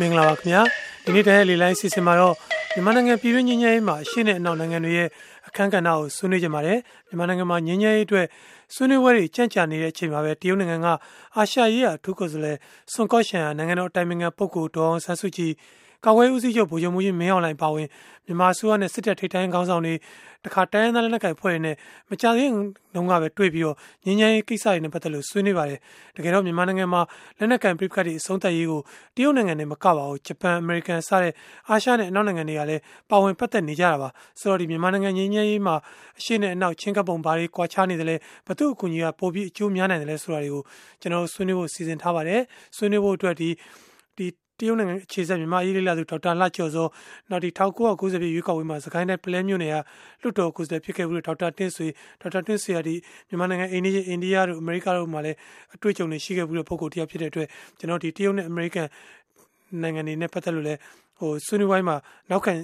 မင်္ဂလာပါခင်ဗျာဒီနေ့တည်းလေလိုင်းစီစဉ်မှာတော့မြန်မာနိုင်ငံပြည်တွင်းငြိမ်းချမ်းရေးမှာအရှေ့နဲ့အနောက်နိုင်ငံတွေရဲ့အခမ်းကဏ္ဍကိုဆွေးနွေးကြပါတယ်မြန်မာနိုင်ငံမှာငြိမ်းချမ်းရေးအတွက်ဆွေးနွေးပွဲတွေကြန့်ကြာနေတဲ့အချိန်မှာပဲတရုတ်နိုင်ငံကအာရှရေးအထူးကိုယ်စားလှယ်ဆွန်ကော့ရှန်ဟာနိုင်ငံတော်အတိုင်ပင်ခံပုဂ္ဂိုလ်ဒေါအောင်ဆန်းစုကြည် ကာကွယ်ဦးစီးချုပ်ဗိုလ်ချုပ်မှုကြီးမင်းအောင်လှိုင်ပါဝင်မြန်မာအစိုးရနဲ့စစ်တပ်ထိပ်တိုင်းခေါင်းဆောင်တွေတခါတိုင်းရင်းသားလက်နက်ကိုင်ဖွဲ့တွေနဲ့မကြသေးတုန်းကပဲတွေ့ပြီးတော့ငင်းငင်းကိစ္စတွေနဲ့ပတ်သက်လို့ဆွေးနွေးပါတယ်တကယ်တော့မြန်မာနိုင်ငံမှာလက်နက်ကိုင်ပြစ်ခတ်တွေအဆုံးသတ်ရေးကိုတရုတ်နိုင်ငံနဲ့မကပါဘူးဂျပန်အမေရိကန်စတဲ့အာရှနဲ့အနောက်နိုင်ငံတွေကလည်းပါဝင်ပတ်သက်နေကြတာပါဆိုတော့ဒီမြန်မာနိုင်ငံငင်းငင်းရေးမှာအရှေ့နဲ့အနောက်ချင်းကပ်ပုံဘာတွေကွာခြားနေတယ်လဲဘသူအကူအညီကပိုပြီးအကျိုးများနိုင်တယ်လဲဆိုတာတွေကိုကျွန်တော်ဆွေးနွေးဖို့စီစဉ်ထားပါတယ်ဆွေးနွေးဖို့အတွက်ဒီဒီ တရုတ်နိုင်ငံအခြေစိုက်မြန်မာရေးလေးလာသူဒေါက်တာလှကျော်စောနောက်ဒီ1990ပြည့်ရွေးကောက်ပွဲမှာစကိုင်းတိုင်းပလဲမြို့နယ်ကလွတ်တော်ကိုယ်စားလှယ်ဖြစ်ခဲ့မှုဒေါက်တာတင်းဆွေဒေါက်တာတင်းဆွေကဒီမြန်မာနိုင်ငံအိန္ဒိယအိန္ဒိယတို့အမေရိကတို့မှာလည်းအတွေ့အကြုံတွေရှိခဲ့မှုတဲ့ပုံကိုတရားဖြစ်တဲ့အတွက်ကျွန်တော်ဒီတရုတ်နဲ့အမေရိကန်နိုင်ငံတွေနဲ့ပတ်သက်လို့လည်းဟိုဆွေးနွေးပွဲမှာနောက်ခံ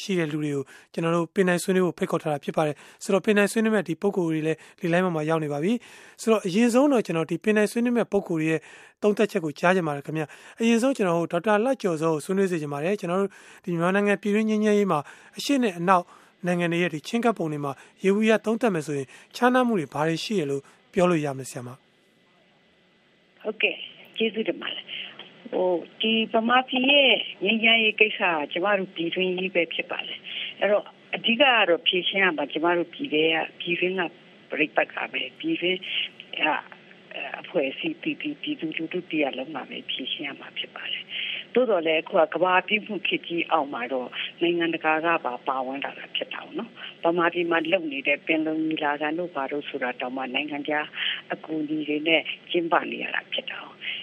ရှိတဲ့လူတွေကိုကျွန်တော်တို့ပင်နိုင်ဆွေးနွေးဖို့ဖိတ်ခေါ်ထားတာဖြစ်ပါတယ်ဆိုတော့ပင်နိုင်ဆွေးနွေးမဲ့ဒီပုံကိုယ်တွေလည်းဒီ line မှာရောက်နေပါပြီဆိုတော့အရင်ဆုံးတော့ကျွန်တော်ဒီပင်နိုင်ဆွေးနွေးမဲ့ပုံကိုယ်တွေရဲ့သုံးသက်ချက်ကိုကြားကြပါရခင်ဗျအရင်ဆုံးကျွန်တော်တို့ဒေါက်တာလက်ကျော်စောကိုဆွေးနွေးစေချင်ပါတယ်ကျွန်တော်တို့ဒီမြန်မာနိုင်ငံပြည်တွင်းငင်းငယ်ရေးမှာအရှိနဲ့အနောက်နိုင်ငံတွေရဲ့ဒီချင်းကပ်ပုံတွေမှာရေဝူရသုံးသက်မယ်ဆိုရင်ခြားနားမှုတွေဘာတွေရှိရလို့ပြောလို့ရမလဲဆရာမဟုတ်ကဲ့ကျေးဇူးတင်ပါတယ် ဟိုဒီဗမာပြည်ရဲ့ငြိမ်းချမ်းရေးကိစ္စကကျမတို့ပြည်တွင်းရေးပဲဖြစ်ပါလေအဲ့တော့အဓိကကတော့ဖြည့်ရှင်းရမှာကျမတို့ပြည်ထဲကပြည်တွင်းကပြိပတ်ကပဲပြည်တွင်းအဖွဲ့အစည်းပြည်ပြည်ပြည်သူလူထုတရားလုံးမှာပဲဖြည့်ရှင်းရမှာဖြစ်ပါလေ သို့တော်လည်းအခုကကဘာပြမှုခေတ်ကြီးအောင်မှာတော့နိုင်ငံတကာကပါပါဝင်လာတာဖြစ်တာနော်ဗမာပြည်မှာလုံနေတဲ့ပင်လုံညီလာခံတို့ဘာလို့ဆိုတာတောင်မှနိုင်ငံခြားအကူအညီတွေနဲ့ကျင်းပနေရတာဖြစ်တာ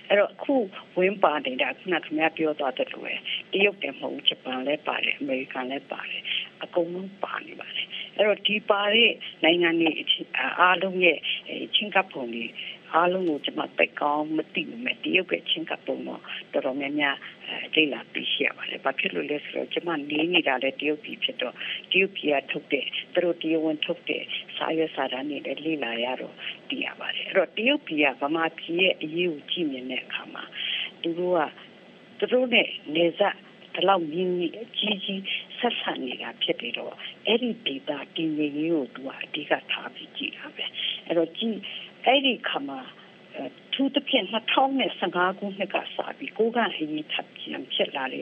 အဲ့တော့အခုဝင်းပါနေတာခုနကခင်ဗျားပြောသွားတဲ့လိုပဲတရုတ်တယ်မဟုတ်ဂျပန်လည်းပါတယ်အမေရိကန်လည်းပါတယ်အကုန်လုံးပါနေပါတယ်အဲ့တော့ဒီပါတဲ့နိုင်ငံတွေအားလုံးရဲ့ချင်းကပ်ပုံတွေ အားလုံးကိုကျွန်မပက်ကောင်းမသိဘူးမဲ့တရုတ်ရဲ့ချင်းကပ်ပုံတော့တော်တော်များများအဲလာပြီးရှိရပါတယ်။ဘာဖြစ်လို့လဲဆိုတော့ကျွန်မနေနေတာလဲတရုတ်ပြည်ဖြစ်တော့တရုတ်ပြည်ကထုတ်တဲ့သူတို့တရုတ်ဝင်ထုတ်တဲ့စာရွက်စာတမ်းတွေလည်းလေ့လာရတော့သိရပါတယ်။အဲ့တော့တရုတ်ပြည်ကဗမာပြည်ရဲ့အရေးကိုကြည့်မြင်တဲ့အခါမှာသူတို့ကသူတို့နဲ့နေစားဒီလောက်မြင်းကြီးအကြီးကြီးဆက်ဆံနေတာဖြစ်ပြီးတော့အဲ့ဒီဒေတာတင်ငယ်ရေးကိုသူကအဓိကထားပြီးကြည့်တာပဲအဲ့တော့ကြည့် အဲ့ဒီခါမှာသူတပြင်း2015ခုနှစ်ကစပြီးကိုကအရေးထပ်ပြန်ဖြစ်လာလေ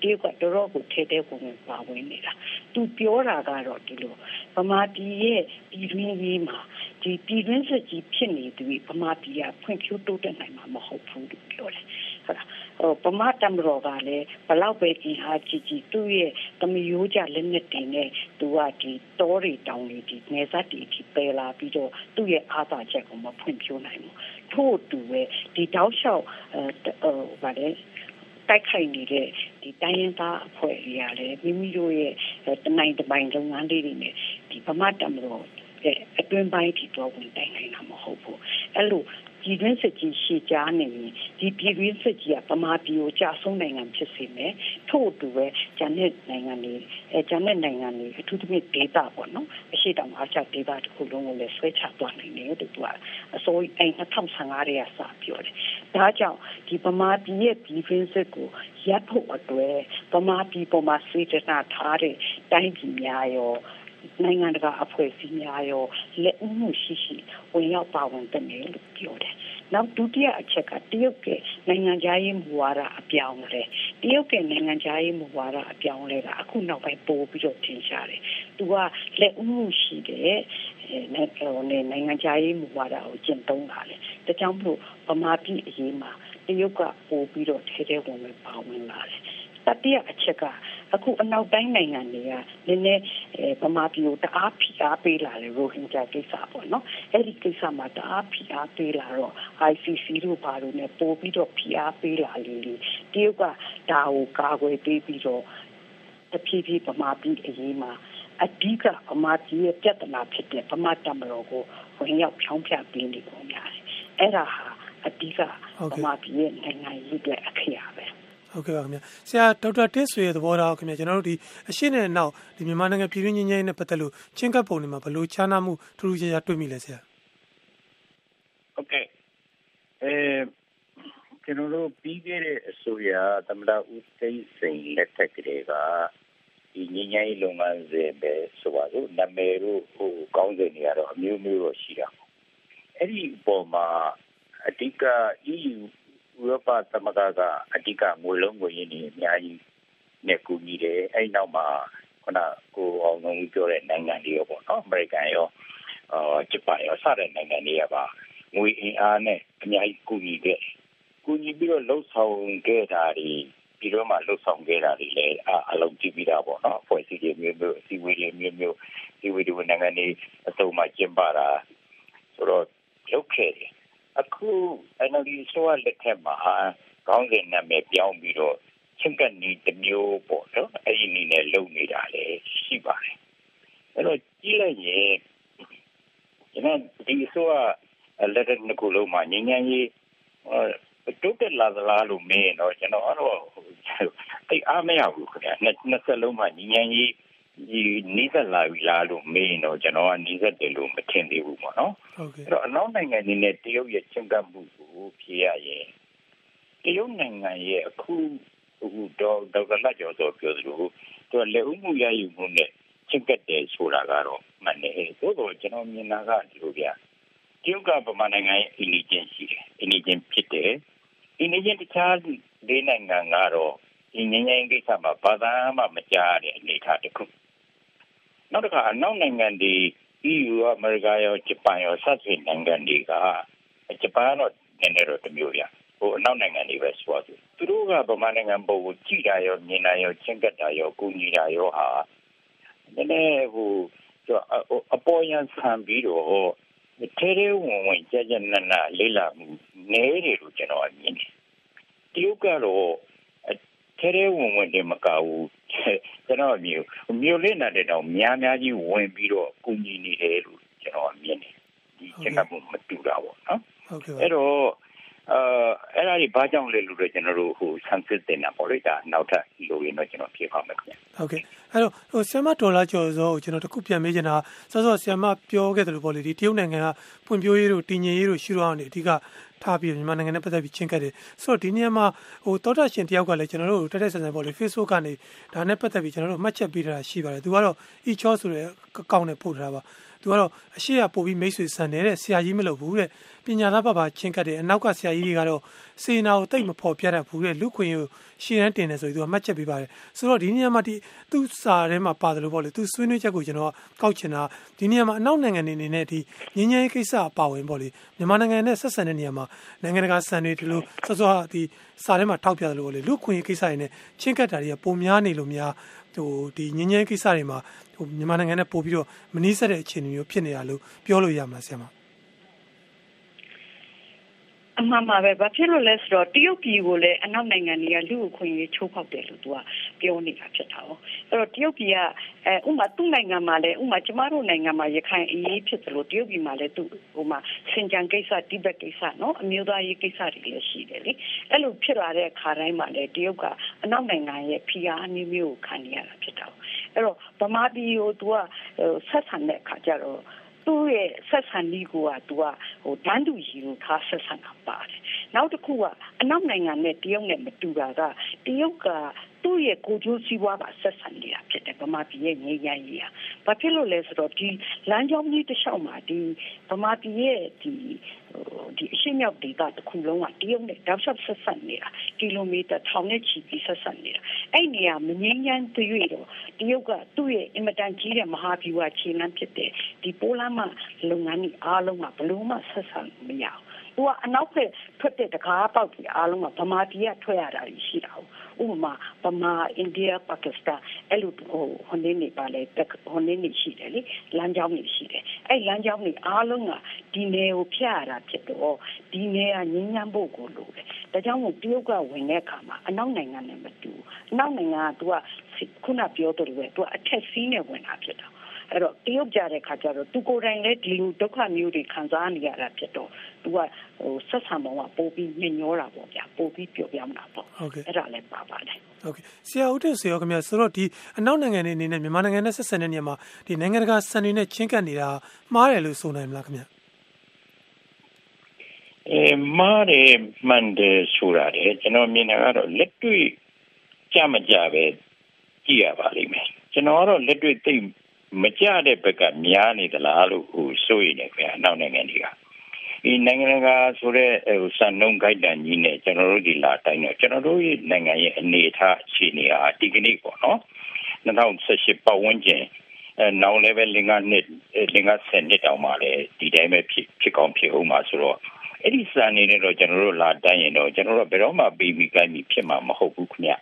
တရုတ်ကတော်တော်ကိုထဲတဲ့ကိုပါဝင်နေတာသူပြောတာကတော့ဒီလိုဗမာပြည်ရဲ့ပြည်တွင်းရေးမှာဒီပြည်တွင်းစစ်ကြီးဖြစ်နေသူဗမာပြည်ကဖွံ့ဖြိုးတိုးတက်နိုင်မှာမဟုတ်ဘူးလို့ပြောတယ် ဟုတ်လားဟိုပမာတမတော်ကလည်းဘလောက်ပဲကြီးဟာကြီးကြီးသူ့ရဲ့တမယိုးကြလက်နဲ့တင်နေသူကဒီတောတွေတောင်တွေဒီနေဆက်တွေဒီပယ်လာပြီးတော့သူ့ရဲ့အားသာချက်ကိုမဖွင့်ပြနိုင်ဘူးထို့တူပဲဒီတောက်လျှောက်ဟိုဗါလေတိုက်ခိုက်နေတဲ့ဒီတိုင်းရင်းသားအဖွဲ့တွေကလည်းမိမိတို့ရဲ့တနိုင်တပိုင်လုပ်ငန်းလေးတွေနဲ့ဒီဗမာတမတော်အတွင်းပိုင်းထိတော့ဝင်တိုင်နိုင်တာမဟုတ်ဘူးအဲ့လို ပြည်တွင်းစစ်ကြီးရှေ့ကြားနေရင်ဒီပြည်တွင်းစစ်ကြီးကပမာပြည်ကိုကြာဆုံးနိုင်ငံဖြစ်စေမယ်ထို့အတူပဲဂျန်တဲ့နိုင်ငံတွေအဲဂျန်တဲ့နိုင်ငံတွေအထူးသဖြင့်ဒေတာပေါ့နော်အရှိတောင်အားချဒေတာတစ်ခုလုံးကိုလည်းဆွဲချသွားနိုင်တယ်တူကအစိုးရအဲ2015ရဲကစပြောတယ်ဒါကြောင့်ဒီပမာပြည်ရဲ့ပြည်တွင်းစစ်ကိုရပ်ဖို့အတွက်ပမာပြည်ပေါ်မှာစေတနာထားတဲ့တိုင်းပြည်များရော နိုင်ငံတကာအဖွဲ့အစည်းများရောလက်ဦးမှုရှိရှိဝင်ရောက်ပါဝင်တဲ့လို့ပြောတယ်။နောက်ဒုတိယအချက်ကတရုတ်ကနိုင်ငံခြားရေးမူဝါဒအပြောင်းလဲတရုတ်ကနိုင်ငံခြားရေးမူဝါဒအပြောင်းလဲကအခုနောက်ပိုင်းပိုပြီးတော့ထင်ရှားတယ်။သူကလက်ဦးမှုရှိတဲ့နိုင်ငံခြားရေးမူဝါဒကိုကျင့်သုံးတာလေ။ဒါကြောင့်မို့ဗမာပြည်အရေးမှာတရုတ်ကပိုပြီးတော့ထဲထဲဝင်ဝင်ပါဝင်လာတယ်။တတိယအချက်က အခုအနောက်တိုင်းနိုင်ငံတွေကနည်းနည်းဗမာပြည်ကိုတအားဖိအားပေးလာတယ်ရိုဟင်ဂျာကိစ္စပေါ့နော်အဲ့ဒီကိစ္စမှာတအားဖိအားပေးလာတော့ ICC တို့ဘာလို့လဲပို့ပြီးတော့ဖိအားပေးလာလေလေတရုတ်ကဒါကိုကာကွယ်ပေးပြီးတော့တဖြည်းဖြည်းဗမာပြည်အရေးမှာအဓိကဗမာပြည်ရဲ့ပြဿနာဖြစ်တဲ့ဗမာတမတော်ကိုဝင်ရောက်ဖြောင်းဖြပေးနေပုံရတယ်အဲ့ဒါဟာအဓိကဗမာပြည်ရဲ့နိုင်ငံရေးအတွက်အခရာပဲ ဟုတ်ကဲ့ပါခင်ဗျာဆရာဒေါက်တာတစ်ဆွေရဲ့သဘောထားခင်ဗျာကျွန်တော်တို့ဒီအရှိနဲ့နောက်ဒီမြန်မာနိုင်ငံပြည်တွင်းငြိမ်းချမ်းရေးနဲ့ပတ်သက်လို့ချင်းကပ်ပုံတွေမှာဘယ်လိုခြားနားမှုထူးထူးခြားခြားတွေ့မိလဲဆရာဟုတ်ကဲ့အဲကကျွန်တော်တို့ပြီးခဲ့တဲ့အစိုးရသမ္မတဦးသိန်းစိန်လက်ထက်ကလေးကဒီငញ្ញရေးလုပ်ငန်းစဉ်ပဲဆိုပါစို့နာမည်တို့ဟိုကောင်းစဉ်တွေကတော့အမျိုးမျိုးတော့ရှိတာပေါ့အဲ့ဒီပုံမှာအဓိက EU ဥရောပသမဂ္ဂကအဓိကငွေလုံးငွေရင်းတွေအများကြီးနဲ့ကူညီတယ်အဲ့နောက်မှာခုနကိုအောင်လုံးပြောတဲ့နိုင်ငံတွေရောပေါ့နော်အမေရိကန်ရောအာဂျပန်ရောစတဲ့နိုင်ငံတွေကပါငွေအင်အားနဲ့အများကြီးကူညီခဲ့ကူညီပြီးတော့လှုပ်ဆောင်ခဲ့တာတွေပြီးတော့မှလှုပ်ဆောင်ခဲ့တာတွေလည်းအလုံးကြည့်ပြီးတာပေါ့နော်ဖွဲ့စည်းတွေမျိုးမျိုးအစည်းအဝေးတွေမျိုးမျိုးဒီဝီဒီယိုနိုင်ငံတွေအစုံမှကျင်းပတာဆိုတော့လုပ်ခဲ့တယ်အခု NLD ဆိုရလက်ထက်မှာခေါင်းစဉ်နာမည်ပြောင်းပြီးတော့ချင်းကနီတမျိုးပေါ့နော်အဲ့ဒီနေနဲ့လုံနေတာလေရှိပါတယ်အဲ့တော့ကြီးလိုက်ရင်ကျွန်တော်ဒီဆိုရလက်ထက်နှစ်ခုလုံးမှာငញ្ញမ်းရေးတိုးတက်လာသလားလို့မေးတော့ကျွန်တော်ကတော့တိတ်အားမရဘူးခင်ဗျာနှစ်ဆက်လုံးမှာငញ្ញမ်းရေးဒီနီးစပ်လာပြီလားလို့မေးတော့ကျွန်တော်ကနီးစပ်တယ်လို့မထင်သေးဘူးပေါ့နော်ဟုတ်ကဲ့အဲ့တော့အနောက်နိုင်ငံတွေနဲ့တရုတ်ရဲ့ချင်းကပ်မှုကိုဖြေ ရရင်တရုတ်နိုင်ငံရဲ့အခုအခုတော့ဒေါက်တာလက်ကျော်ဆိုပြောသလိုသူကလက်ဦးမှုရယူမှုနဲ့ချင်းကပ်တယ်ဆိုတာကတော့မှန်တယ်သို့တော့ကျွန်တော်မြင်တာကဒီလိုဗျာတရုတ်ကဗမာနိုင်ငံရဲ့ intelligence ရှိတယ် intelligence ဖြစ်တယ် intelligence တခြားဒေသနိုင်ငံကတော့ဒီငញ្ញင်းကိစ္စမှာဘာသာမှမကြားတဲ့အနေအထားတစ်ခုနောက်တစ်ခါအနောက်နိုင်ငံတွေ EU အမေရိကရောဂျပန်ရောစသဖြင့်နိုင်ငံတွေကဂျပန်တော့ နည်းနည်းတော့တမျိုးပြဟိုအနောက်နိုင်ငံတွေပဲဆိုတော့သူတို့ကဗမာနိုင်ငံပုံကိုကြည်တာရောမြင်တာရောချင်းကပ်တာရောကူညီတာရောဟာနည်းနည်းဟိုအပေါ်ယံဆန်ပြီးတော့ထဲထဲဝင်ဝင်ကြကြနနလေးလာမှုနဲတယ်လို့ကျွန်တော်မြင်တယ်တရုတ်ကတော့ထဲထဲဝင်ဝင်တင်မကဘူးကျွန်တော်မျိုးမျိုးလေးနဲ့တောင်များများကြီးဝင်ပြီးတော့ကူညီနေတယ်လို့ကျွန်တော်မြင်တယ်ဒီကျွန်တော်မတူတာပေါ့နော် ဟုတ်ကဲ့အဲ့တော့အဲအဲ့ဒါကြီးဘာကြောင့်လဲလို့တော့ကျွန်တော်တို့ဟိုဆန်းစစ်တင်တာပေါ့လေဒါနောက်ထပ်လိုရင်တော့ကျွန်တော်ဖြေပါမယ်ခင်ဗျဟုတ်ကဲ့အဲ့တော့ဟိုဆီယမဒေါ်လာကျော်စောကိုကျွန်တော်တခုပြန်မေးချင်တာစောစောဆီယမပြောခဲ့တယ်လို့ပေါ့လေဒီတရုတ်နိုင်ငံကဖွံ့ဖြိုးရေးတို့တည်ငြိမ်ရေးတို့ရှုထောင့်နေအဓိကထားပြီးမြန်မာနိုင်ငံနဲ့ပတ်သက်ပြီးချင်းကပ်တယ်ဆိုတော့ဒီနေရာမှာဟိုတောတာရှင်တယောက်ကလည်းကျွန်တော်တို့တက်တက်ဆန်ဆန်ပေါ့လေ Facebook ကနေဒါနဲ့ပတ်သက်ပြီးကျွန်တော်တို့မှတ်ချက်ပေးထားတာရှိပါတယ်သူကတော့ e-chor ဆိုတဲ့အကောင့်နဲ့ပို့ထားတာပါသူကတော့အရှိရပို့ပြီးမိတ်ဆွေဆန်နေတဲ့ဆရာကြီးမလုပ်ဘူးတဲ့ပညာသားပါပါချင်းကတ်တယ်အနောက်ကဆရာကြီးတွေကတော့စေနာကိုတိတ်မဖော်ပြတတ်ဘူးတဲ့လူခွင့်ကိုရှင်းတန်းတင်တယ်ဆိုပြီးသူကမှတ်ချက်ပေးပါတယ်ဆိုတော့ဒီနေရာမှာဒီသူ့စာထဲမှာပါတယ်လို့ပေါ့လေသူဆွေးနွေးချက်ကိုကျွန်တော်ကောက်ချင်တာဒီနေရာမှာအနောက်နိုင်ငံတွေအနေနဲ့ဒီငင်းငယ်ကိစ္စအပါဝင်ပေါ့လေမြန်မာနိုင်ငံနဲ့ဆက်ဆံတဲ့နေရာမှာနိုင်ငံတကာစံတွေဒီလိုစောစောဒီစာထဲမှာထောက်ပြတယ်လို့ပေါ့လေလူခွင့်ကိစ္စတွေနဲ့ချင်းကတ်တာတွေကပုံများနေလို့များဟိုဒီငင်းငယ်ကိစ္စတွေမှာဟိုမြန်မာနိုင်ငံနဲ့ပို့ပြီးတော့မနှီးဆက်တဲ့အခြေအနေမျိုးဖြစ်နေတာလို့ပြောလို့ရမှာဆရာမ အမှန်ပါပဲဘာဖြစ်လို့လဲဆိုတော့တရုတ်ပြည်ကိုလည်းအနောက်နိုင်ငံတွေကလူ့အခွင့်အရေးချိုးဖောက်တယ်လို့သူကပြောနေတာဖြစ်တာ哦အဲ့တော့တရုတ်ပြည်ကအဲဥမာသူ့နိုင်ငံမှာလည်းဥမာကျမတို့နိုင်ငံမှာရခိုင်အရေးဖြစ်တယ်လို့တရုတ်ပြည်မှာလည်းသူဟိုမှာစင်ကြံကိစ္စတိဘက်ကိစ္စနော်အမျိုးသားရေးကိစ္စတွေလည်းရှိတယ်လေအဲ့လိုဖြစ်လာတဲ့အခါတိုင်းမှာလည်းတရုတ်ကအနောက်နိုင်ငံရဲ့ဖိအားအမျိုးမျိုးကိုခံနေရတာဖြစ်တာအဲ့တော့ဗမာပြည်ကိုသူကဆက်ဆံတဲ့အခါကျတော့ သူ့ရဲ့ဆက်ဆံနည်းကသူကဟိုတန်းတူရီကိုထားဆက်ဆံတာပါတယ်နောက်တစ်ခုကအနောက်နိုင်ငံနဲ့တရုတ်နဲ့မတူတာကတရုတ်ကသူ့ရဲ့ကိုကျိုးစည်းဝါးပါဆက်ဆံနေတာဖြစ်တယ်ဗမာပြည်ရဲ့ငြိမ်းချမ်းရေးဟာဘာဖြစ်လို့လဲဆိုတော့ဒီလမ်းကြောင်းကြီးတစ်လျှောက်မှာဒီဗမာပြည်ရဲ့ဒီ ဒီအရှိမြောက်ဒေသတစ်ခုလုံးကတရုတ်နဲ့တောက်လျှောက်ဆက်ဆံနေတာကီလိုမီတာထောင်နဲ့ချီပြီးဆက်ဆံနေတာအဲ့နေရာမငြိမ်းချမ်းသေးရတော့တရုတ်ကသူ့ရဲ့အင်မတန်ကြီးတဲ့မဟာဗျူဟာခြေလှမ်းဖြစ်တဲ့ဒီပိုးလမ်းမလုပ်ငန်းကြီးအားလုံးကဘလို့မှဆက်ဆံမရဘူးသူကအနောက်ဘက်ထွက်တဲ့တကားပေါက်ကြီးအားလုံးကဗမာပြည်ကထွက်ရတာရှိတာ။ ဥပမာဗမာအိန္ဒိယပါကစ္စတန်အဲ့လိုဟိုဟိုနေနေပါလေဟိုနေနေရှိတယ်လေလမ်းကြောင်းတွေရှိတယ်အဲ့လမ်းကြောင်းတွေအားလုံးကဒီနယ်ကိုဖျက်ရတာဖြစ်တော့ဒီနယ်ကငင်းညမ်းဖို့ကိုလိုတယ်ဒါကြောင့်မို့တရုတ်ကဝင်တဲ့အခါမှာအနောက်နိုင်ငံနဲ့မတူအနောက်နိုင်ငံကသူကခုနပြောတယ်ပဲသူကအထက်စီးနဲ့ဝင်တာဖြစ်တာ အဲ့တော့တရုတ်ကြတဲ့ခါကျတော့သူကိုယ်တိုင်လည်းဒီလိုဒုက္ခမျိုးတွေခံစားနေရတာဖြစ်တော့သူကဟိုဆက်ဆံပုံကပို့ပြီးညညောတာပေါ့ဗျာပို့ပြီးပျော်ပြောင်းတာပေါ့ဟုတ်ကဲ့အဲ့ဒါလည်းပါပါတယ်ဟုတ်ကဲ့ဆရာဦးတင်ဆရာခင်ဗျာဆိုတော့ဒီအနောက်နိုင်ငံတွေအနေနဲ့မြန်မာနိုင်ငံနဲ့ဆက်ဆံတဲ့နေရာမှာဒီနိုင်ငံတကာစံတွေနဲ့ချင်းကပ်နေတာမှားတယ်လို့ဆိုနိုင်မလားခင်ဗျာအဲမားတယ်မှန်တယ်ဆိုတာလေကျွန်တော်မြင်တာကတော့လက်တွေ့ကြမကြပဲကြည့်ရပါလိမ့်မယ်ကျွန်တော်ကတော့လက်တွေ့သိ မကြတဲ့ဘက်ကများနေသလားလို့ဟိုစိုးရိမ်နေခင်ဗျာနောက်နိုင်ငံတွေကဒီနိုင်ငံကဆိုတဲ့ဟိုစံနှုန်း guideline ကြီးနဲ့ကျွန်တော်တို့ဒီလာတိုင်းတော့ကျွန်တော်တို့ရဲ့နိုင်ငံရဲ့အနေအထားအခြေအနေဟာဒီကနေ့ပေါ့နော်2018ပတ်ဝန်းကျင်အဲနောက်လည်းပဲလင်္ကာနှစ်လင်္ကာ10နှစ်တောင်မှလည်းဒီတိုင်းပဲဖြစ်ဖြစ်ကောင်းဖြစ်အောင်မှာဆိုတော့အဲ့ဒီစံနေနဲ့တော့ကျွန်တော်တို့လာတိုင်းရင်တော့ကျွန်တော်တို့ဘယ်တော့မှပြီးပြီးကိုင်းပြီးဖြစ်မှာမဟုတ်ဘူးခင်ဗျ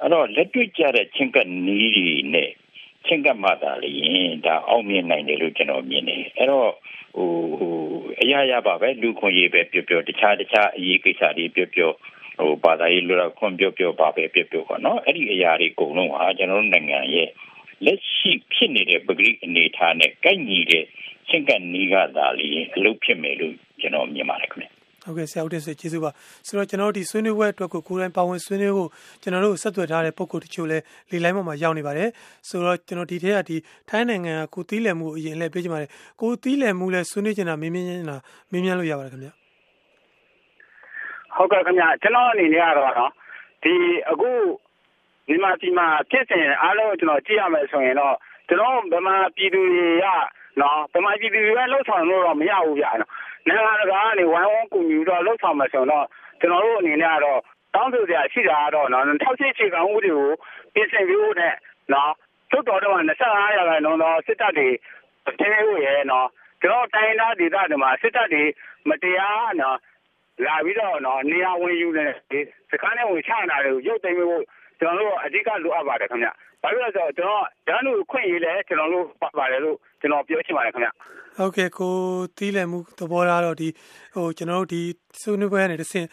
အဲ့တော့လက်တွေ့ကြတဲ့ချင်းကနီးတွေနဲ့ ချင်းကမှသာလျင်ဒါအောင်မြင်နိုင်တယ်လို့ကျွန်တော်မြင်တယ်အဲ့တော့ဟိုဟိုအရာရပါပဲလူခွင့်ရေးပဲပြောပြောတခြားတခြားအရေးကိစ္စတွေပြောပြောဟိုဘာသာရေးလူတော်ခွင့်ပြောပြောပါပဲပြောပြောပေါ့နော်အဲ့ဒီအရာတွေအကုန်လုံးဟာကျွန်တော်တို့နိုင်ငံရဲ့လက်ရှိဖြစ်နေတဲ့ပဂရိအနေထားနဲ့ကိုက်ညီတဲ့ချင်းကနီးကသာလျင်အလုပ်ဖြစ်မယ်လို့ကျွန်တော်မြင်ပါတယ်ခင်ဗျ ဟုတ်ကဲ့ဆရာဦးတင်ဆွေကျေးဇူးပါဆိုတော့ကျွန်တော်တို့ဒီဆွေးနွေးပွဲအတွက်ကိုကိုယ်တိုင်ပါဝင်ဆွေးနွေးဖို့ကျွန်တော်တို့ဆက်သွယ်ထားတဲ့ပုံကိုတချို့လဲလေလိုင်းပေါ်မှာရောက်နေပါတယ်ဆိုတော့ကျွန်တော်ဒီထဲကဒီထိုင်းနိုင်ငံကကိုသီးလည်မှုအရင်လဲပြေးကြပါတယ်ကိုသီးလည်မှုလဲဆွေးနွေးချင်တာမင်းမင်းနေတာမင်းမြန်းလို့ရပါတယ်ခင်ဗျဟုတ်ကဲ့ခင်ဗျကျွန်တော်အနေနဲ့ကတော့နော်ဒီအခုဒီမှာဒီမှာဖြစ်စဉ်အားလုံးကျွန်တော်ကြည့်ရမယ်ဆိုရင်တော့ကျွန်တော်ဗမာပြည်သူတွေကနော်ဗမာပြည်သူတွေလှုပ်ဆောင်လို့တော့မရဘူးဗျာနော် နိုင်ငံတကာကနေဝိုင်းဝန်းကူညီတော့လှုပ်ဆောင်မယ်ဆိုတော့ကျွန်တော်တို့အနေနဲ့ကတော့တောင်းဆိုစရာရှိတာကတော့နော်ထောက်ရှိချေကံဥပဒေကိုပြင်ဆင်ပြီးနဲ့နော်သို့တော်တော့25ရာခိုင်နှုန်းသောစစ်တပ်တွေတင်းလို့ရဲနော်ကျွန်တော်တိုင်းသားဒေသတွေမှာစစ်တပ်တွေမတရားနော်လာပြီးတော့နော်နေရာဝင်ယူနေစကားနဲ့ဝင်ချတာတွေကိုရုပ်သိမ်းဖို့ ကျွန်တော်တို့အဓိကလိုအပ်ပါတယ်ခင်ဗျဘာလို့လဲဆိုတော့ကျွန်တော်ဓာတ်လို့ခွင့်ရေးလဲကျွန်တော်တို့ပါတယ်လို့ကျွန်တော်ပြောချင်ပါတယ်ခင်ဗျဟုတ်ကဲ့ကိုတီးလည်မှုသဘောထားတော့ဒီဟိုကျွန်တော်တို့ဒီဆွေးနွေးပွဲကနေတစ်ဆင့်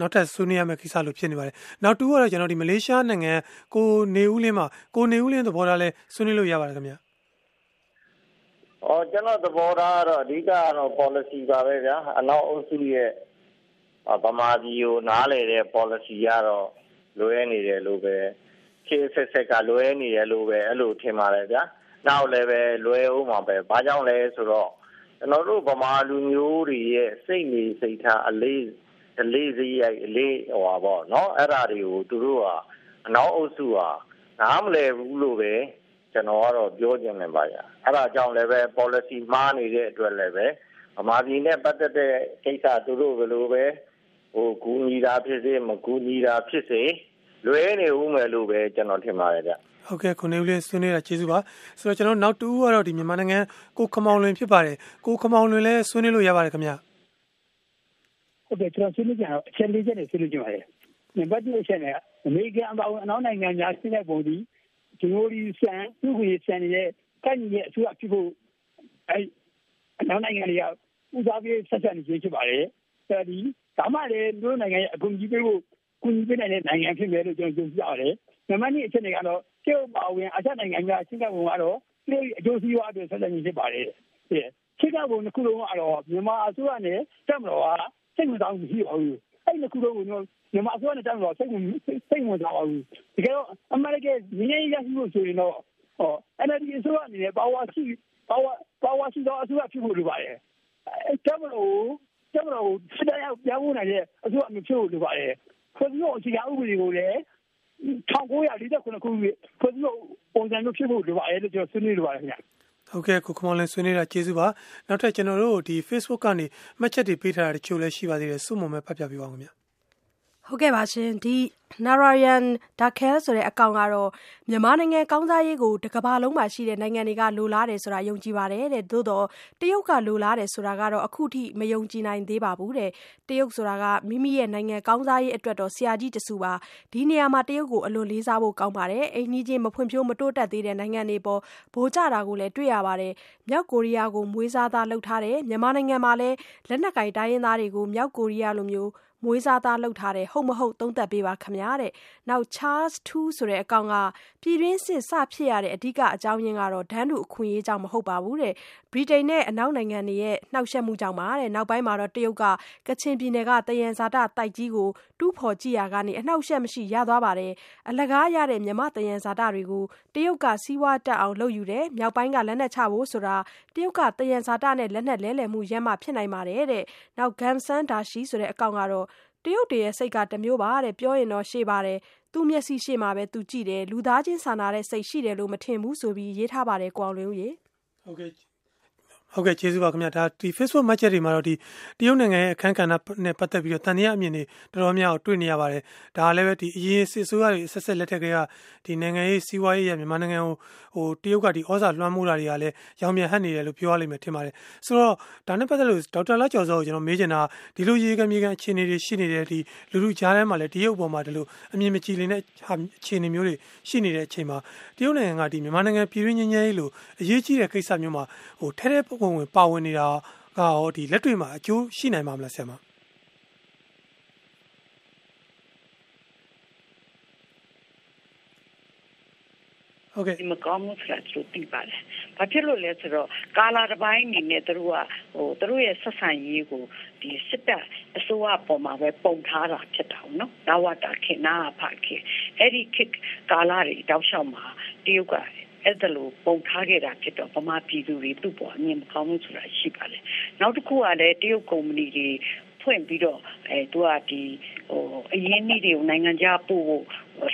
နောက်ထပ်ဆွေးနွေးရမယ့်ကိစ္စလို့ဖြစ်နေပါတယ်နောက်တူကတော့ကျွန်တော်ဒီမလေးရှားနိုင်ငံကိုနေဦးလင်းမှာကိုနေဦးလင်းသဘောထားလဲဆွေးနွေးလို့ရပါတယ်ခင်ဗျအော်ကျွန်တော်သဘောထားကတော့အဓိကကတော့ policy ပါပဲဗျာအနောက်အုပ်စုရဲ့ဗမာပြည်ကိုနားလေတဲ့ policy ကတော့ လွဲနေတယ်လို့ပဲခေတ်ဆက်ဆက်ကလွဲနေတယ်လို့ပဲအဲ့လိုထင်ပါတယ်ဗျာနောက်လည်းပဲလွဲဦးမှာပဲဘာကြောင့်လဲဆိုတော့ကျွန်တော်တို့ဗမာလူမျိုးတွေရဲ့စိတ်နေစိတ်ထားအလေးအလေးစရိုက်အလေးဟိုပါပေါ့နော်အဲ့ဒါတွေကိုသူတို့ကအနောက်အုပ်စုဟာနားမလဲဘူးလို့ပဲကျွန်တော်ကတော့ပြောချင်နေပါရအဲ့ဒါကြောင့်လည်းပဲ policy မှားနေတဲ့အတွက်လည်းပဲဗမာပြည်နဲ့ပတ်သက်တဲ့ကိစ္စသူတို့ဘယ်လိုပဲ ဟိုကူညီတာဖြစ်စေမကူညီတာဖြစ်စေလွဲနေဦးမယ်လို့ပဲကျွန်တော်ထင်ပါတယ်ဗျဟုတ်ကဲ့ခုနေဦးလေးဆွေးနွေးတာကျေးဇူးပါဆိုတော့ကျွန်တော်နောက်တူကတော့ဒီမြန်မာနိုင်ငံကိုခမောင်လွင်ဖြစ်ပါတယ်ကိုခမောင်လွင်လည်းဆွေးနွေးလို့ရပါတယ်ခင်ဗျဟုတ်ကဲ့ကျွန်တော်ဆွေးနွေးကြတော့အချက်လေးချက်နဲ့ဆွေးနွေးကြပါတယ်နံပါတ်1အချက်နဲ့အမေရိကန်အပေါင်းအနောက်နိုင်ငံများရှင်းတဲ့ပုံဒီဒီလိုဒီဆန်သူ့ကိုဆန်ရဲ့ကန့်ရဲ့အစိုးရဖြစ်ဖို့အဲအနောက်နိုင်ငံတွေကဥစားပြီးဆက်ဆက်နေခြင်းဖြစ်ပါတယ်အဲဒီ ဒါမှလည်းတို့နိုင်ငံရဲ့အကူအညီပေးဖို့ကူညီပေးနိုင်တဲ့နိုင်ငံဖြစ်မယ်လို့ကျွန်တော်ယုံကြည်ပါတယ်။နံပါတ်2အချက်တွေကတော့တရုတ်ပါဝင်အချက်နိုင်ငံများရှင်းကပုံကတော့တရုတ်အကျိုးစီးပွားအတွက်ဆက်လက်နေဖြစ်ပါတယ်။ရှင်းကပုံတစ်ခုလုံးကတော့မြန်မာအစိုးရနဲ့တက်မတော်ကစိတ်ဝင်စားမှုရှိပါဘူး။အဲ့ဒီခုလုံးကိုမြန်မာအစိုးရနဲ့တက်မတော်စိတ်ဝင်စိတ်ဝင်စားပါဘူး။ဒီကတော့အမေရိကန်ငင်းငင်းရရှိဖို့ဆိုရင်တော့ဟော NLD အစိုးရအနေနဲ့ပါဝါရှိပါဝါပါဝါရှိတော့အစိုးရဖြစ်ဖို့လိုပါတယ်။အဲတက်မတော်တ က်မတော်ကိုစစ်တပ်ရောက်ပြောင်းဖို့နိုင်တဲ့အစိုးရမျိုးဖြစ်ဖို့လိုပါတယ်။ဖွဲ့စည်းပုံအခြေခံဥပဒေကိုလည်း1949ခုနှစ်ဖွဲ့စည်းပုံပုံစံမျိုးဖြစ်ဖို့လိုပါတယ်လို့ကျွန်တော်ဆွေးနွေးလိုပါတယ်ခင်ဗျာဟုတ်ကဲ့ကိုခမောင်လည်းဆွေးနွေးတာကျေးဇူးပါနောက်ထပ်ကျွန်တော်တို့ဒီ Facebook ကနေမှတ်ချက်တွေပေးထားတာတချို့လည်းရှိပါသေးတယ်စုမုံမဲ့ဖတ်ပြပေးပါဦးခင်ဗျာ ဟုတ်ကဲ့ပါရှင်ဒီ Narayan Dakhel ဆိုတဲ့အကောင့်ကတော့မြန်မာနိုင်ငံကောင်းစားရေးကိုတကဘာလုံးမှာရှိတဲ့နိုင်ငံတွေကလိုလားတယ်ဆိုတာယုံကြည်ပါတယ်တဲ့သို့တော့တရုတ်ကလိုလားတယ်ဆိုတာကတော့အခုထိမယုံကြည်နိုင်သေးပါဘူးတဲ့တရုတ်ဆိုတာကမိမိရဲ့နိုင်ငံကောင်းစားရေးအတွက်တော့ဆရာကြီးတစုပါဒီနေရာမှာတရုတ်ကိုအလွန်လေးစားဖို့ကောင်းပါတယ်အိမ်ကြီးချင်းမဖွံ့ဖြိုးမတိုးတက်သေးတဲ့နိုင်ငံတွေပေါ်ဗိုလ်ကျတာကိုလည်းတွေ့ရပါတယ်မြောက်ကိုရီးယားကိုမွေးစားသားလှုပ်ထားတယ်မြန်မာနိုင်ငံမှာလည်းလက်နက်ကင်တိုင်းရင်းသားတွေကိုမြောက်ကိုရီးယားလိုမျိုး မွေးစားသားလှုပ်ထားတယ်ဟုတ်မဟုတ်သုံးသပ်ပေးပါခင်ဗျခင်ဗျာတဲ့နောက် Charles 2ဆိုတဲ့အကောင့်ကပြည်တွင်းစစ်စဖြစ်ရတဲ့အဓိကအကြောင်းရင်းကတော့ဒန်းတူအခွင့်အရေးကြောင့်မဟုတ်ပါဘူးတဲ့ ဗြိတိန်နဲ့ အနောက်နိုင်ငံတွေရဲ့ နှောက်ယှက်မှုကြောင့်ပါတဲ့ နောက်ပိုင်းမှာတော့ တရုတ်က ကချင်ပြည်နယ်ကတယန်ဇာတတိုက်ကြီးကို တူးဖော်ကြည့်ရကနေ အနှောက်ယှက်မရှိ ရသွားပါတယ် အလကားရတဲ့ မြမတယန်ဇာတတွေကို တရုတ်က စီးပွားတက်အောင် လုပ်ယူတယ် မြောက်ပိုင်းက လက်နက်ချဖို့ဆိုတာ တရုတ်ကတယန်ဇာတနဲ့ လက်နက်လဲလှယ်မှုရမှ ဖြစ်နိုင်ပါတယ်တဲ့ နောက် Gamsan Dashi ဆိုတဲ့ အကောင့်ကတော့ တရုတ်တွေရဲ့ စိတ်ကတမျိုးပါတဲ့ ပြောရင်တော့ ရှေ့ပါတယ် သူ့မျက်စိရှေ့မှာပဲ သူကြည့်တယ် လူသားချင်းစာနာတဲ့စိတ် ရှိတယ်လို့ မထင်ဘူးဆိုပြီး ရေးထားပါတယ် ကိုအောင်လင်းဦးရေ ဟုတ်ကဲ့ဟုတ်ကဲ့ကျေးဇူးပါခင်ဗျာဒါဒီ Facebook Market တွေမှာတော့ဒီတရုတ်နိုင်ငံရဲ့အခန်းကဏ္ဍနဲ့ပတ်သက်ပြီးတော့တန်တရားအမြင်တွေတော်တော်များများတွေ့နေရပါတယ်ဒါလည်းပဲဒီအရင်စစ်ဆိုးရတွေဆက်ဆက်လက်ထက်ကဒီနိုင်ငံရေးစီးပွားရေးရမြန်မာနိုင်ငံကိုဟိုတရုတ်ကဒီဩဇာလွှမ်းမိုးတာတွေကလည်းရောင်မြန်ဟပ်နေတယ်လို့ပြောရလိမ့်မယ်ထင်ပါတယ်ဆိုတော့ဒါနဲ့ပတ်သက်လို့ဒေါက်တာလာကျော်စောကိုကျွန်တော်မေးချင်တာဒီလိုရေကမြေကအခြေအနေတွေရှိနေတယ်ဒီလူလူကြားထဲမှာလည်းတရုတ်ပေါ်မှာဒီလိုအမြင်မကြည်လင်တဲ့အခြေအနေမျိုးတွေရှိနေတဲ့အချိန်မှာတရုတ်နိုင်ငံကဒီမြန်မာနိုင်ငံပြည်တွင်းငင်းငယ်ရေးလို့အရေးကြီးတဲ့ကိစ္စမျိုးမှာဟိုထဲထဲပုံဝင်ပါဝင်နေတာကရောဒီလက်တွေ့မှာအကျိုးရှိနိုင်မှာမလားဆရာမဟုတ်ကဲ့ဒီမကောင်းမှုဆိုတာသူသိပါတယ်။ဘာဖြစ်လို့လဲဆိုတော့ကာလာတစ်ပိုင်းအနေနဲ့သူတို့ကဟိုသူတို့ရဲ့ဆက်ဆံရေးကိုဒီစစ်တပ်အစိုးရပေါ်မှာပဲပုံထားတာဖြစ်တာနော်။ဒါဝတာခင်နာဖခင်အဲ့ဒီခေတ်ကာလာတွေတောက်လျှောက်မှာတရုတ်က အဲ့ဒါလိုပုံထားခဲ့တာဖြစ်တော့ဗမာပြည်သူတွေသူ့ပေါ်အမြင်မကောင်းဘူးဆိုတာရှိပါလေနောက်တစ်ခုကလည်းတရုတ်ကုမ္ပဏီတွေဖွင့်ပြီးတော့အဲသူကဒီဟိုအရင်းနှီးတွေကိုနိုင်ငံခြားပို့ဖို့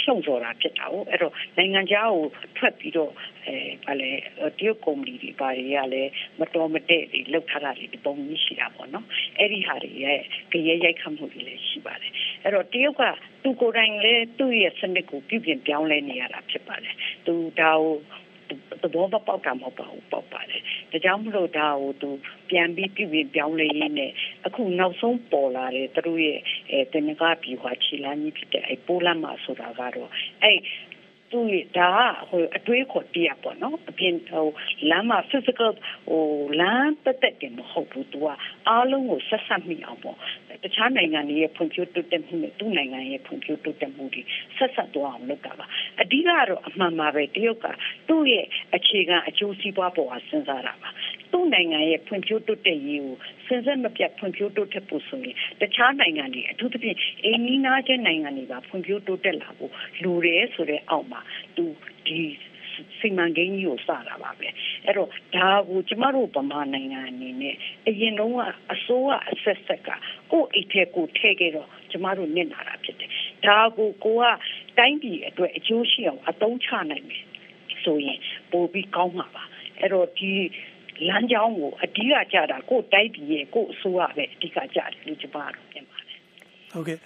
ရှုံစော်တာဖြစ်တာဟုတ်အဲ့တော့နိုင်ငံခြားကိုထွက်ပြီးတော့အဲဘာလဲတရုတ်ကုမ္ပဏီတွေဘာတွေကလည်းမတော်မတည့်တွေလောက်ထားတာတွေဒီပုံကြီးရှိတာပေါ့နော်အဲ့ဒီဟာတွေရဲ့ကြရဲရိုက်ခတ်မှုတွေလည်းရှိပါတယ်အဲ့တော့တရုတ်ကသူကိုယ်တိုင်လည်းသူ့ရဲ့စနစ်ကိုပြုပြင်ပြောင်းလဲနေရတာဖြစ်ပါတယ် သူဒါကိုသဘောမပေါက်တာမဟုတ်ပါဘူးပေါက်ပါတယ်ဒါကြောင့်မလို့ဒါကိုသူပြန်ပြီးပြုပြင်ပြောင်းလဲရင်းနဲ့အခုနောက်ဆုံးပေါ်လာတဲ့သူတို့ရဲ့အဲတင်ကားပြီးဟွာခြေလမ်းကြီးဖြစ်တဲ့အဲပိုးလမ်းမှာဆိုတာကတော့အဲ သူဒါဟိုအတွေးခေါ်တရားပေါ့နော်အပြင်ဟိုလမ်းမှာ physical ဟိုလမ်းပတ်သက်တယ်မဟုတ်ဘူးသူကအားလုံးကိုဆက်ဆက်မိအောင်ပေါ့တခြားနိုင်ငံတွေရဲ့ဖွံ့ဖြိုးတိုးတက်မှုနဲ့သူ့နိုင်ငံရဲ့ဖွံ့ဖြိုးတိုးတက်မှုတွေဆက်ဆက်သွားအောင်လုပ်တာပါအဓိကတော့အမှန်ပါပဲတရုတ်ကသူ့ရဲ့အခြေခံအကျိုးစီးပွားပေါ်မှာစဉ်းစားတာပါသူ့နိုင်ငံရဲ့ဖွံ့ဖြိုးတိုးတက်ရေးကိုစဉ်ဆက်မပြတ်ဖွံ့ဖြိုးတိုးတက်ဖို့ဆိုရင်တခြားနိုင်ငံတွေအထူးသဖြင့်အိမ်နီးနားချင်းနိုင်ငံတွေကဖွံ့ဖြိုးတိုးတက်လာဖို့လိုတယ်ဆိုတဲ့အောက်မှာသူဒီစီမံကိန်းကြီးကိုစတာပါပဲအဲ့တော့ဒါကိုကျမတို့ဗမာနိုင်ငံအနေနဲ့အရင်တုန်းကအစိုးရအဆက်ဆက်ကကိုယ့်အိတ်ထဲကိုထည့်ခဲ့တော့ကျမတို့နစ်နာတာဖြစ်တယ်ဒါကိုကိုကတိုင်းပြည်အတွက်အကျိုးရှိအောင်အသုံးချနိုင်မယ်ဆိုရင်ပိုပြီးကောင်းမှာပါအဲ့တော့ဒီလမ်းကြောင်းကိုအဓိကကြတာကိုတိုက်ပြည်ရဲ့ကိုအစိုးရပဲအဓိကကြတယ်လို့ကျမတို့ပြင်ပါတယ် ဟုတ်ကဲ့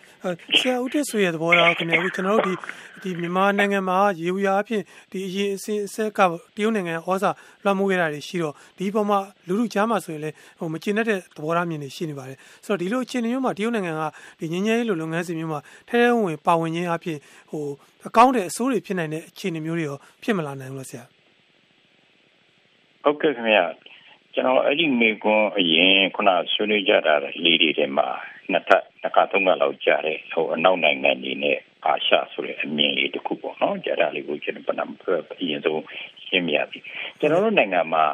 ဆရာဦးတဆွေရဲ့သဘောထားခင်ဗျာအခုကျွန်တော်တို့ဒီဒီမြန်မာနိုင်ငံမှာရေဝရာအဖြစ်ဒီအရင်အစအဆက်ကတရုတ်နိုင်ငံဩဇာလွှမ်းမိုးခဲ့တာတွေရှိတော့ဒီပုံမှာလူလူကြားမှာဆိုရင်လည်းဟိုမကျင်တဲ့သဘောထားမြင်နေရှိနေပါတယ်ဆိုတော့ဒီလိုအခြေအနေမျိုးမှာတရုတ်နိုင်ငံကဒီငင်းငယ်လိုလုပ်ငန်းစဉ်မျိုးမှာထဲထဲဝင်ပါဝင်ခြင်းအဖြစ်ဟိုအကောင့်တဲ့အစိုးရဖြစ်နိုင်တဲ့အခြေအနေမျိုးတွေရောဖြစ်မလာနိုင်ဘူးလားဆရာဟုတ်ကဲ့ခင်ဗျာကျွန်တော်အဲ့ဒီမိကွန်းအရင်ခုနဆွေးနွေးကြတာလေးတွေထဲမှာနှစ်ထပ်နှစ်ခါသုံးခါလောက်ကြားတယ်ဟိုအနောက်နိုင်ငံတွေနဲ့အာရှဆိုတဲ့အမြင်လေးတစ်ခုပေါ့နော်ကြားတာလေးကိုကျွန်တော်ပဏ္ဍဖွဲ့အရင်ဆုံးရှင်းပြပြီကျွန်တော်တို့နိုင်ငံမှာ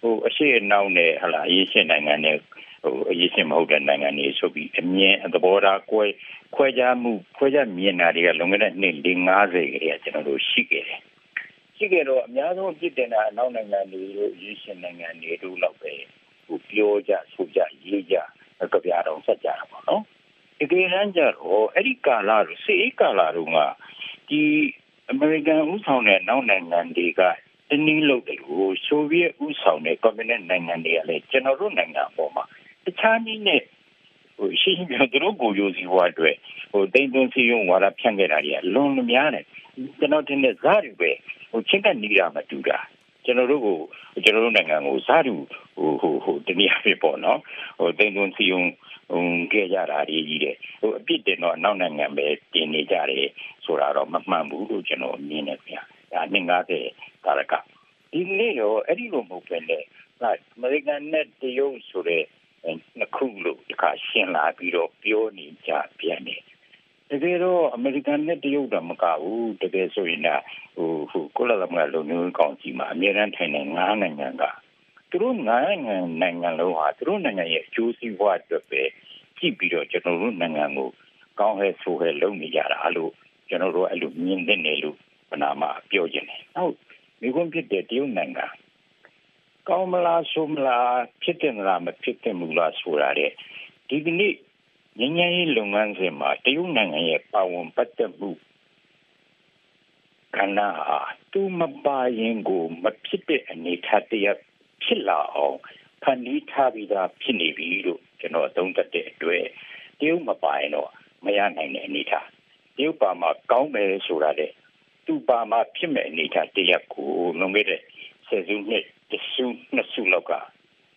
ဟိုအရှိအနောက်နဲ့ဟလာအရေးရှင်နိုင်ငံနဲ့ဟိုအရေးရှင်မဟုတ်တဲ့နိုင်ငံတွေဆိုပြီးအမြင်သဘောထားကွဲခွဲခြားမှုခွဲခြားမြင်တာတွေကလွန်ခဲ့တဲ့နှစ်50ကလေးကကျွန်တော်တို့ရှိခဲ့တယ်ရှိခဲ့တော့အများဆုံးအပြစ်တင်တာအနောက်နိုင်ငံတွေတို့ရေးရှင်နိုင်ငံတွေတို့လောက်ပဲဟိုပြောကြဆိုကြရေးကြကြပြတော်ဆက်ကြတာပေါ့နော် ဒီကနေ့ကျတော့အဲ့ဒီကာလာတို့စေကာလာတို့ကဒီအမေရိကန်ဥဆောင်တဲ့နောက်နိုင်ငံတွေကတနည်းလို့တယ်ဟိုဆိုဗီယက်ဥဆောင်တဲ့ကွန်မြူနစ်နိုင်ငံတွေကလည်းကျွန်တော်တို့နိုင်ငံပေါ်မှာတခြားနည်းနဲ့ဟိုရှင်းရှင်းပြောသူတို့ကိုယိုစီဘွားအတွက်ဟိုတိမ်သွင်းစီယုံဝါဒဖြန့်ခဲ့တာတွေကလွန်များတယ်ကျွန်တော်တင်တဲ့ဇာတ်တွေပဲဟိုချင်းကနေတာမတူတာကျွန်တော်တို့ကိုကျွန်တော်တို့နိုင်ငံကိုစားတူဟိုဟိုဟိုတနည်းအားဖြင့်ပေါ့နော်ဟိုတိမ်သွင်းစီယုံ ဟိုခဲ့ကြတာတွေကြီးတယ်ဟိုအပြစ်တင်တော့နောက်နိုင်ငံပဲတင်နေကြတယ်ဆိုတာတော့မမှန်ဘူးလို့ကျွန်တော်မြင်နေပြန်ဒါ150ကာရကဒီနေ့ရောအဲ့ဒီလိုမဟုတ်ပဲလေအမေရိကန်နဲ့တရုတ်ဆိုတဲ့နှစ်ခုလို့ဒီကရှင်းလာပြီးတော့ပြောနေကြပြန်တယ်တတကယ်တော့အမေရိကန်နဲ့တရုတ်တော့မကဘူးတကယ်ဆိုရင်ဒါဟိုဟိုကိုလာလမလုံမျိုးကောင်စီမှာအများအားထိုင်နေငါးနိုင်ငံက သူတို့ငါးနိုင်ငံနိုင်ငံလုံးဟာသူတို့နိုင်ငံရဲ့အကျိုးစီးပွားအတွက်ပဲကြည့်ပြီးတော့ကျွန်တော်တို့နိုင်ငံကိုကောင်းဟဲဆိုဟဲလုပ်နေကြတာလို့ကျွန်တော်တို့အဲ့လိုမြင်တဲ့နေလို့ပနာမှာပြောခြင်းတယ်ဟုတ်မိခွန်းဖြစ်တဲ့တရုတ်နိုင်ငံကောင်းမလားဆိုမလားဖြစ်တယ်မလားမဖြစ်တယ်မလားဆိုတာတဲ့ဒီကနေ့ငញ្ញရေးလုပ်ငန်းစဉ်မှာတရုတ်နိုင်ငံရဲ့ပါဝင်ပတ်သက်မှုကဏ္ဍဟာသူမပါရင်ကိုမဖြစ်တဲ့အနေအထားတရ ဖြစ်လာအောင်ဖန်တီးထားပြီးသားဖြစ်နေပြီလို့ကျွန်တော်သုံးသပ်တဲ့အတွက်တရုတ်မပါရင်တော့မရနိုင်တဲ့အနေအထားတရုတ်ပါမှာကောင်းမယ်ဆိုတာတဲ့သူပါမှာဖြစ်မဲ့အနေအထားတရကိုလွန်ခဲ့တဲ့ဆယ်စုနှစ်တစုနှစ်စုလောက်ကတ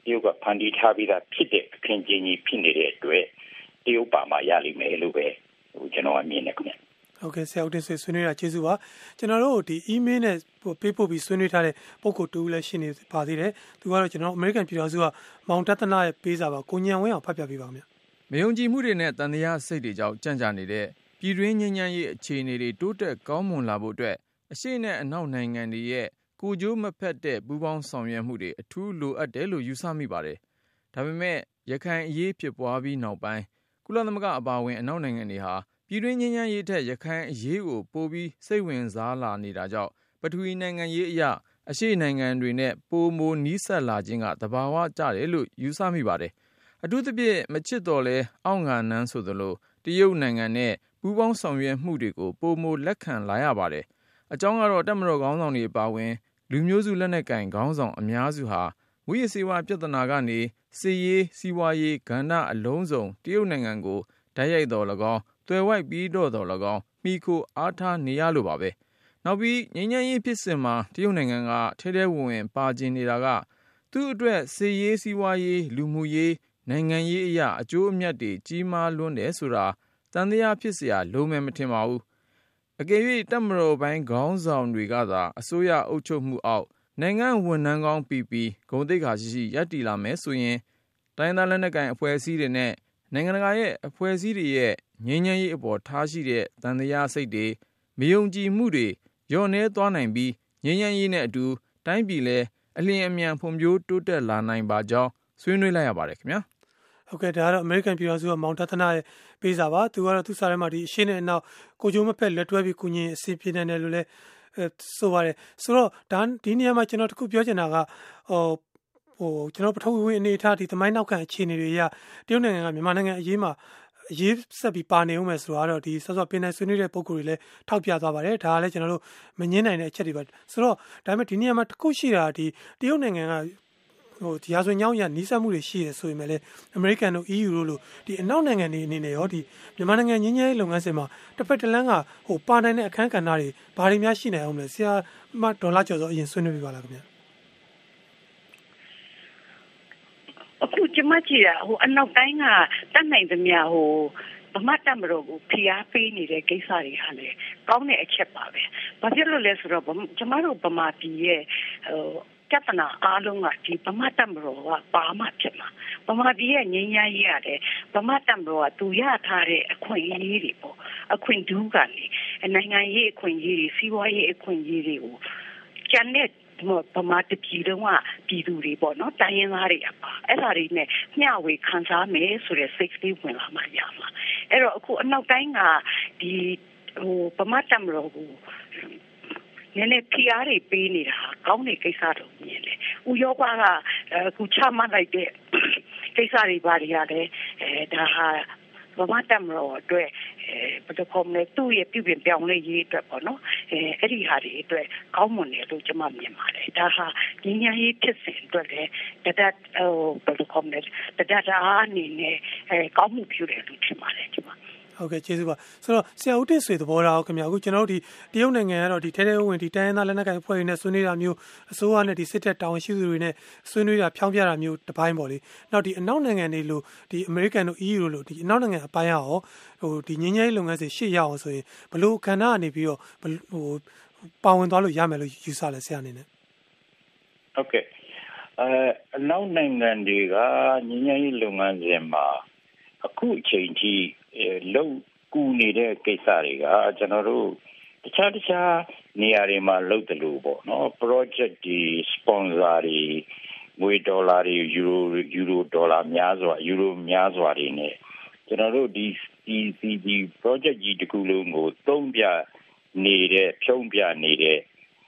ရုတ်ကဖန်တီးထားပြီးသားဖြစ်တဲ့အခင်းကျင်းကြီးဖြစ်နေတဲ့အတွက်တရုတ်ပါမှာရလိမ့်မယ်လို့ပဲဟိုကျွန်တော်အမြင်နဲ့ခင်ဗျ ဟုတ်ကဲ့ဆရာဦးတင်ဆွေဆွေးနွေးတာကျေးဇူးပါကျွန်တော်တို့ဒီ email နဲ့ပေးပို့ပြီးဆွေးနွေးထားတဲ့ပုံကိုတူလည်းရှိနေပါသေးတယ်သူကတော့ကျွန်တော် American ပြည်တော်စုကမောင်တသနာရဲ့ပေးစာပါကိုညံဝင်းအောင်ဖတ်ပြပေးပါဦးဗျမယုံကြည်မှုတွေနဲ့တန်တရားစိတ်တွေကြောင့်ကြံ့ကြာနေတဲ့ပြည်တွင်းငြိမ်းချမ်းရေးအခြေအနေတွေတိုးတက်ကောင်းမွန်လာဖို့အတွက်အရှိနဲ့အနောက်နိုင်ငံတွေရဲ့ကိုကြိုးမဖက်တဲ့ပူးပေါင်းဆောင်ရွက်မှုတွေအထူးလိုအပ်တယ်လို့ယူဆမိပါတယ်ဒါပေမဲ့ရခိုင်အရေးဖြစ်ပွားပြီးနောက်ပိုင်းကုလသမဂ္ဂအပါအဝင်အနောက်နိုင်ငံတွေဟာ ပြည်တွင်းငြိမ်းချမ်းရေးထက် ရခိုင်အရေးကို ပိုပြီး စိတ်ဝင်စားလာနေတာကြောင့် ပထဝီနိုင်ငံရေးအရ အရှေ့နိုင်ငံတွေနဲ့ ပိုမိုနီးစပ်လာခြင်းက သဘာဝကျတယ်လို့ ယူဆမိပါတယ်။အထူးသဖြင့် မချစ်တော်လဲအောင့်ငါနန်းဆိုသလို တရုတ်နိုင်ငံနဲ့ ပူးပေါင်းဆောင်ရွက်မှုတွေကို ပိုမိုလက်ခံလာရပါတယ်။အကြောင်းကတော့တက်မတော်ခေါင်းဆောင်တွေပါဝင် လူမျိုးစုလက်နက်ကင်ခေါင်းဆောင် အများစုဟာဝိရစေဝါပြဿနာကနေစီရေး စီးပွားရေး ကဏ္ဍအလုံးစုံ တရုတ်နိုင်ငံကိုဓာတ်ရိုက်တော်၎င်း သွယ်ဝိုက်ပြီးတော့သော်၎င်း မှီခိုအားထားနေရလို့ပါပဲ။နောက်ပြီး ငြိမ်းချမ်းရေးဖြစ်စဉ်မှာ တရုတ်နိုင်ငံက ထဲထဲဝင်ဝင် ပါချင်နေတာက သူ့အတွက် စစ်ရေး၊စီးပွားရေး၊လူမှုရေး၊နိုင်ငံရေးအရ အကျိုးအမြတ်တွေ ကြီးမားလွန်းတယ်ဆိုတာ သံသယဖြစ်စရာ လုံးမယ် မထင်ပါဘူး။အကယ်၍တပ်မတော်ပိုင်း ခေါင်းဆောင်တွေကသာ အစိုးရအုပ်ချုပ်မှုအောက် နိုင်ငံ့ဝန်ထမ်းကောင်းပီပီ ဂုဏ်သိက္ခာရှိရှိ ရပ်တည်လာမယ်ဆိုရင် တိုင်းရင်းသား လက်နက်ကိုင် အဖွဲ့အစည်းတွေနဲ့ နိုင်ငံတကာရဲ့ အဖွဲ့အစည်းတွေရဲ့ ငြိမ်းချမ်းရေးအပေါ် ထားရှိတဲ့တန်တရားစိတ်တွေ မယုံကြည်မှုတွေညှော့နှဲသွားနိုင်ပြီး ငြိမ်းချမ်းရေးနဲ့အတူ တိုင်းပြည်လည်း အလျင်အမြန် ဖွံ့ဖြိုးတိုးတက်လာနိုင်ပါကြောင်း ဆွေးနွေးလိုက်ရပါတယ်ခင်ဗျာ ဟုတ်ကဲ့ ဒါကတော့ American ပြည်တော်စုက မောင်တသနာရဲ့ ပေးစာပါ သူကတော့ သူစားထဲမှာဒီအရှင်းနဲ့အနောက် ကိုချိုးမဖက် လက်တွဲပြီးကုညင်အစီပြနေတယ်လို့လည်း ဆိုပါတယ် ဆိုတော့ဒါဒီနေရာမှာ ကျွန်တော် တခုပြောချင်တာက ဟိုဟိုကျွန်တော်ပထဝီဝင်အနေထားဒီသမိုင်းနောက်ခံအခြေအနေတွေရတရုတ်နိုင်ငံကမြန်မာနိုင်ငံအရေးမှာအရေးဆက်ပြီးပါနေဦးမယ်ဆိုတော့ဒီဆော့ဆော့ပင်နယ်ဆွေးနွေးတဲ့ပုံကိုယ်တွေလည်းထောက်ပြသွားပါတယ်ဒါကလည်းကျွန်တော်တို့မငင်းနိုင်တဲ့အချက်တွေပါဆိုတော့ဒါပေမဲ့ဒီနေရာမှာတခုရှိတာဒီတရုတ်နိုင်ငံကဟိုဒီဟာဆိုညောင်းရနီးစပ်မှုတွေရှိရဆိုရင်လည်းအမေရိကန်တို့ EU တို့လို့ဒီအနောက်နိုင်ငံတွေအနေနဲ့ရောဒီမြန်မာနိုင်ငံငင်းငယ်လုပ်ငန်းစဉ်မှာတစ်ဖက်တစ်လမ်းကဟိုပါနိုင်တဲ့အခန်းကဏ္ဍတွေဘာတွေများရှိနိုင်အောင်လဲဆရာမဒေါ်လာကျော်စောအရင်ဆွေးနွေးပြပါလားခင်ဗျာ အခုကျမကြည့်တာဟိုအနောက်တိုင်းကတတ်နိုင်သမျှဟိုဗမာတမတော်ကိုဖိအားပေးနေတဲ့ကိစ္စတွေဟာလေကောင်းတဲ့အချက်ပါပဲ။ဘာဖြစ်လို့လဲဆိုတော့ကျမတို့ဗမာပြည်ရဲ့ဟိုပြဿနာအားလုံးကဒီဗမာတမတော်ကပါမှဖြစ်မှာဗမာပြည်ရဲ့ငြိမ်းချမ်းရေးရတယ်ဗမာတမတော်ကသူရထားတဲ့အခွင့်အရေးတွေပေါ့အခွင့်ဒူးကနေနိုင်ငံရေးအခွင့်အရေးတွေစီးပွားရေးအခွင့်အရေးတွေကိုကျန်တဲ့ ဗမာတပြည်လုံးကပြည်သူတွေပေါ့နော်တိုင်းရင်းသားတွေအပါအဲ့ဒါတွေနဲ့မျှဝေခံစားမယ်ဆိုတဲ့စိတ်ကလေးဝင်လာမှရမှာအဲ့တော့အခုအနောက်တိုင်းကဒီဟိုဗမာတမတော်ကိုနည်းနည်းဖိအားတွေပေးနေတာကောင်းတဲ့ကိစ္စတော့မြင်တယ်။ဥရောပကအခုချမှတ်လိုက်တဲ့ကိစ္စတွေပါတွေရတယ်အဲဒါဟာဗမာတမတော်အတွက် ဘယ်လိုခေါ်မလဲသူ့ရဲ့ပြုပြင်ပြောင်းလဲရေးအတွက်ပေါ့နော်အဲအဲ့ဒီဟာတွေအတွက်ကောင်းမွန်တယ်လို့ကျွန်မမြင်ပါတယ်ဒါဟာညီညာရေးဖြစ်စဉ်အတွက်လည်းတဒတ်ဟိုဘယ်လိုခေါ်မလဲတဒတ်အားအနေနဲ့အဲကောင်းမှုပြုတယ်လို့ထင်ပါတယ်ကျွန်မ ဟုတ်ကဲ့ကျေးဇူးပါဆိုတော့ဆရာဦးတင်ဆွေသဘောထားခင်ဗျာအခုကျွန်တော်တို့ဒီတရုတ်နိုင်ငံကတော့ဒီထဲထဲဝင်ဒီတိုင်းရင်းသားလက်နက်ကိုင်အဖွဲ့တွေနဲ့ဆွေးနွေးတာမျိုးအစိုးရနဲ့ဒီစစ်တပ်တာဝန်ရှိသူတွေနဲ့ဆွေးနွေးတာဖြောင်းပြတာမျိုးတစ်ပိုင်းပေါ့လေနောက်ဒီအနောက်နိုင်ငံတွေလို့ဒီအမေရိကန်တို့ EU တို့လို့ဒီအနောက်နိုင်ငံအပိုင်းရောဟိုဒီငင်းငယ်လုပ်ငန်းစဉ်ရှေ့ရအောင်ဆိုရင်ဘလို့ခန္ဓာကနေပြီးတော့ဟိုပါဝင်သွားလို့ရမယ်လို့ယူဆလဲဆရာအနေနဲ့ဟုတ်ကဲ့အဲအနောက်နိုင်ငံတွေကငင်းငယ်လုပ်ငန်းစဉ်မှာအခုအချိန်ကြီး လုံကူနေတဲ့ကိစ္စတွေကကျွန်တော်တို့တခြားတခြားနေရာတွေမှာလုပ်တယ်လို့ပေါ့နော် project ဒီ sponsor တွေငွေဒေါ်လာတွေယူရိုယူရိုဒေါ်လာများစွာယူရိုများစွာတွေနဲ့ကျွန်တော်တို့ဒီဒီဒီဒီ project ကြီးတစ်ခုလုံးကိုသုံးပြနေတဲ့ဖြုံးပြနေတဲ့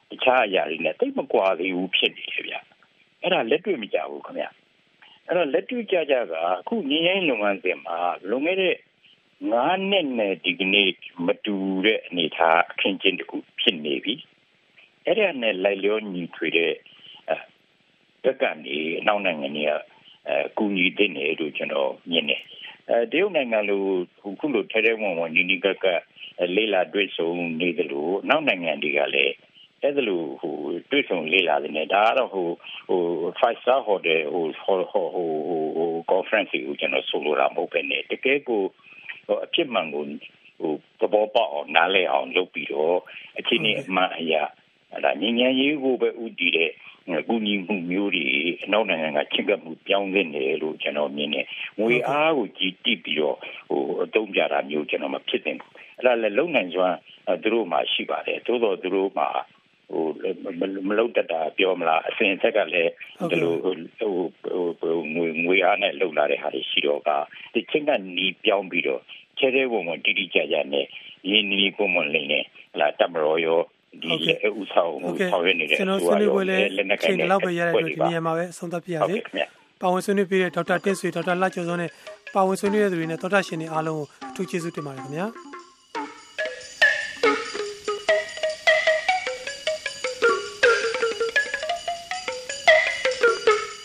တခြားအရာတွေနဲ့တိတ်မကွာသေးဘူးဖြစ်နေတယ်ဗျအဲ့ဒါလက်တွေ့မကြဘူးခင်ဗျအဲ့တော့လက်တွေ့ကြကြကအခုငင်းရင်လုပ်ငန်းစဉ်မှာလွန်ခဲ့တဲ့ ငါးနှစ်နဲ့ဒီကနေ့မတူတဲ့အနေအထားအခင်းကျင်းတစ်ခုဖြစ်နေပြီအဲ့ဒါနဲ့လိုက်လျောညီထွေတဲ့တက်ကနေအနောက်နိုင်ငံတွေကအဲကူညီတဲ့နေလို့ကျွန်တော်မြင်တယ်အဲတရုတ်နိုင်ငံလိုခုလိုထဲထဲဝင်ဝင်နီနီကကလေးလာတွေ့ဆုံနေတယ်လို့နောက်နိုင်ငံတွေကလည်းအဲ့ဒါလို့ဟိုတွေ့ဆုံလေးလာတယ်နဲ့ဒါကတော့ဟိုဟို five star hotel ဟိုဟိုဟိုဟို conference ကိုကျွန်တော်ဆိုလိုတာမဟုတ်ပဲねတကယ်ကိုဟို အဖြစ်မှန်ကိုဟိုသဘောပေါက်အောင်နားလည်အောင်လုပ်ပြီးတော့အချင်းကြီးအမှန်အရာအဲ့ဒါဉာဏ်ဉာဏ်ရေးကိုပဲဥတည်တဲ့ကူညီမှုမျိုးတွေအနောက်နိုင်ငံကချင့်ကပ်မှုပြောင်းလဲနေတယ်လို့ကျွန်တော်မြင်တယ်။ငွေအားကိုကြည်တိပြီးတော့ဟိုအတုံးပြတာမျိုးကျွန်တော်မဖြစ်သင့်ဘူး။အဲ့ဒါလည်းလုံနိုင်စွမ်းသူတို့မှရှိပါတယ်။သို့တော်သူတို့မှဟိုမလုံတတ်တာပြောမလားအစဉ်အဆက်ကလည်းဒီလိုဟိုဟို ငွေငွေအားနဲ့လုံလာတဲ့ဟာတွေရှိတော့ကဒီချင်းကနီးပြောင်းပြီးတော့ချဲတဲ့ဝင်ဝင်တိတိကျကျနဲ့ရင်းနှီးပုံမှန်လေးနဲ့လာတမရောရောဒီဥဆောင်ဆောင်ရနေတဲ့ကျွန်တော်ဆွေးနွေးပွဲလဲချိန်လောက်ပဲရတဲ့အတွက်ဒီနေရာမှာပဲဆုံးသက်ပြရစေ။ပါဝင်ဆွေးနွေးပြတဲ့ဒေါက်တာတင့်ဆွေဒေါက်တာလှကျော်စောနဲ့ပါဝင်ဆွေးနွေးတဲ့သူတွေနဲ့ဒေါက်တာရှင်တွေအားလုံးကိုအထူးကျေးဇူးတင်ပါတယ်ခင်ဗျာ။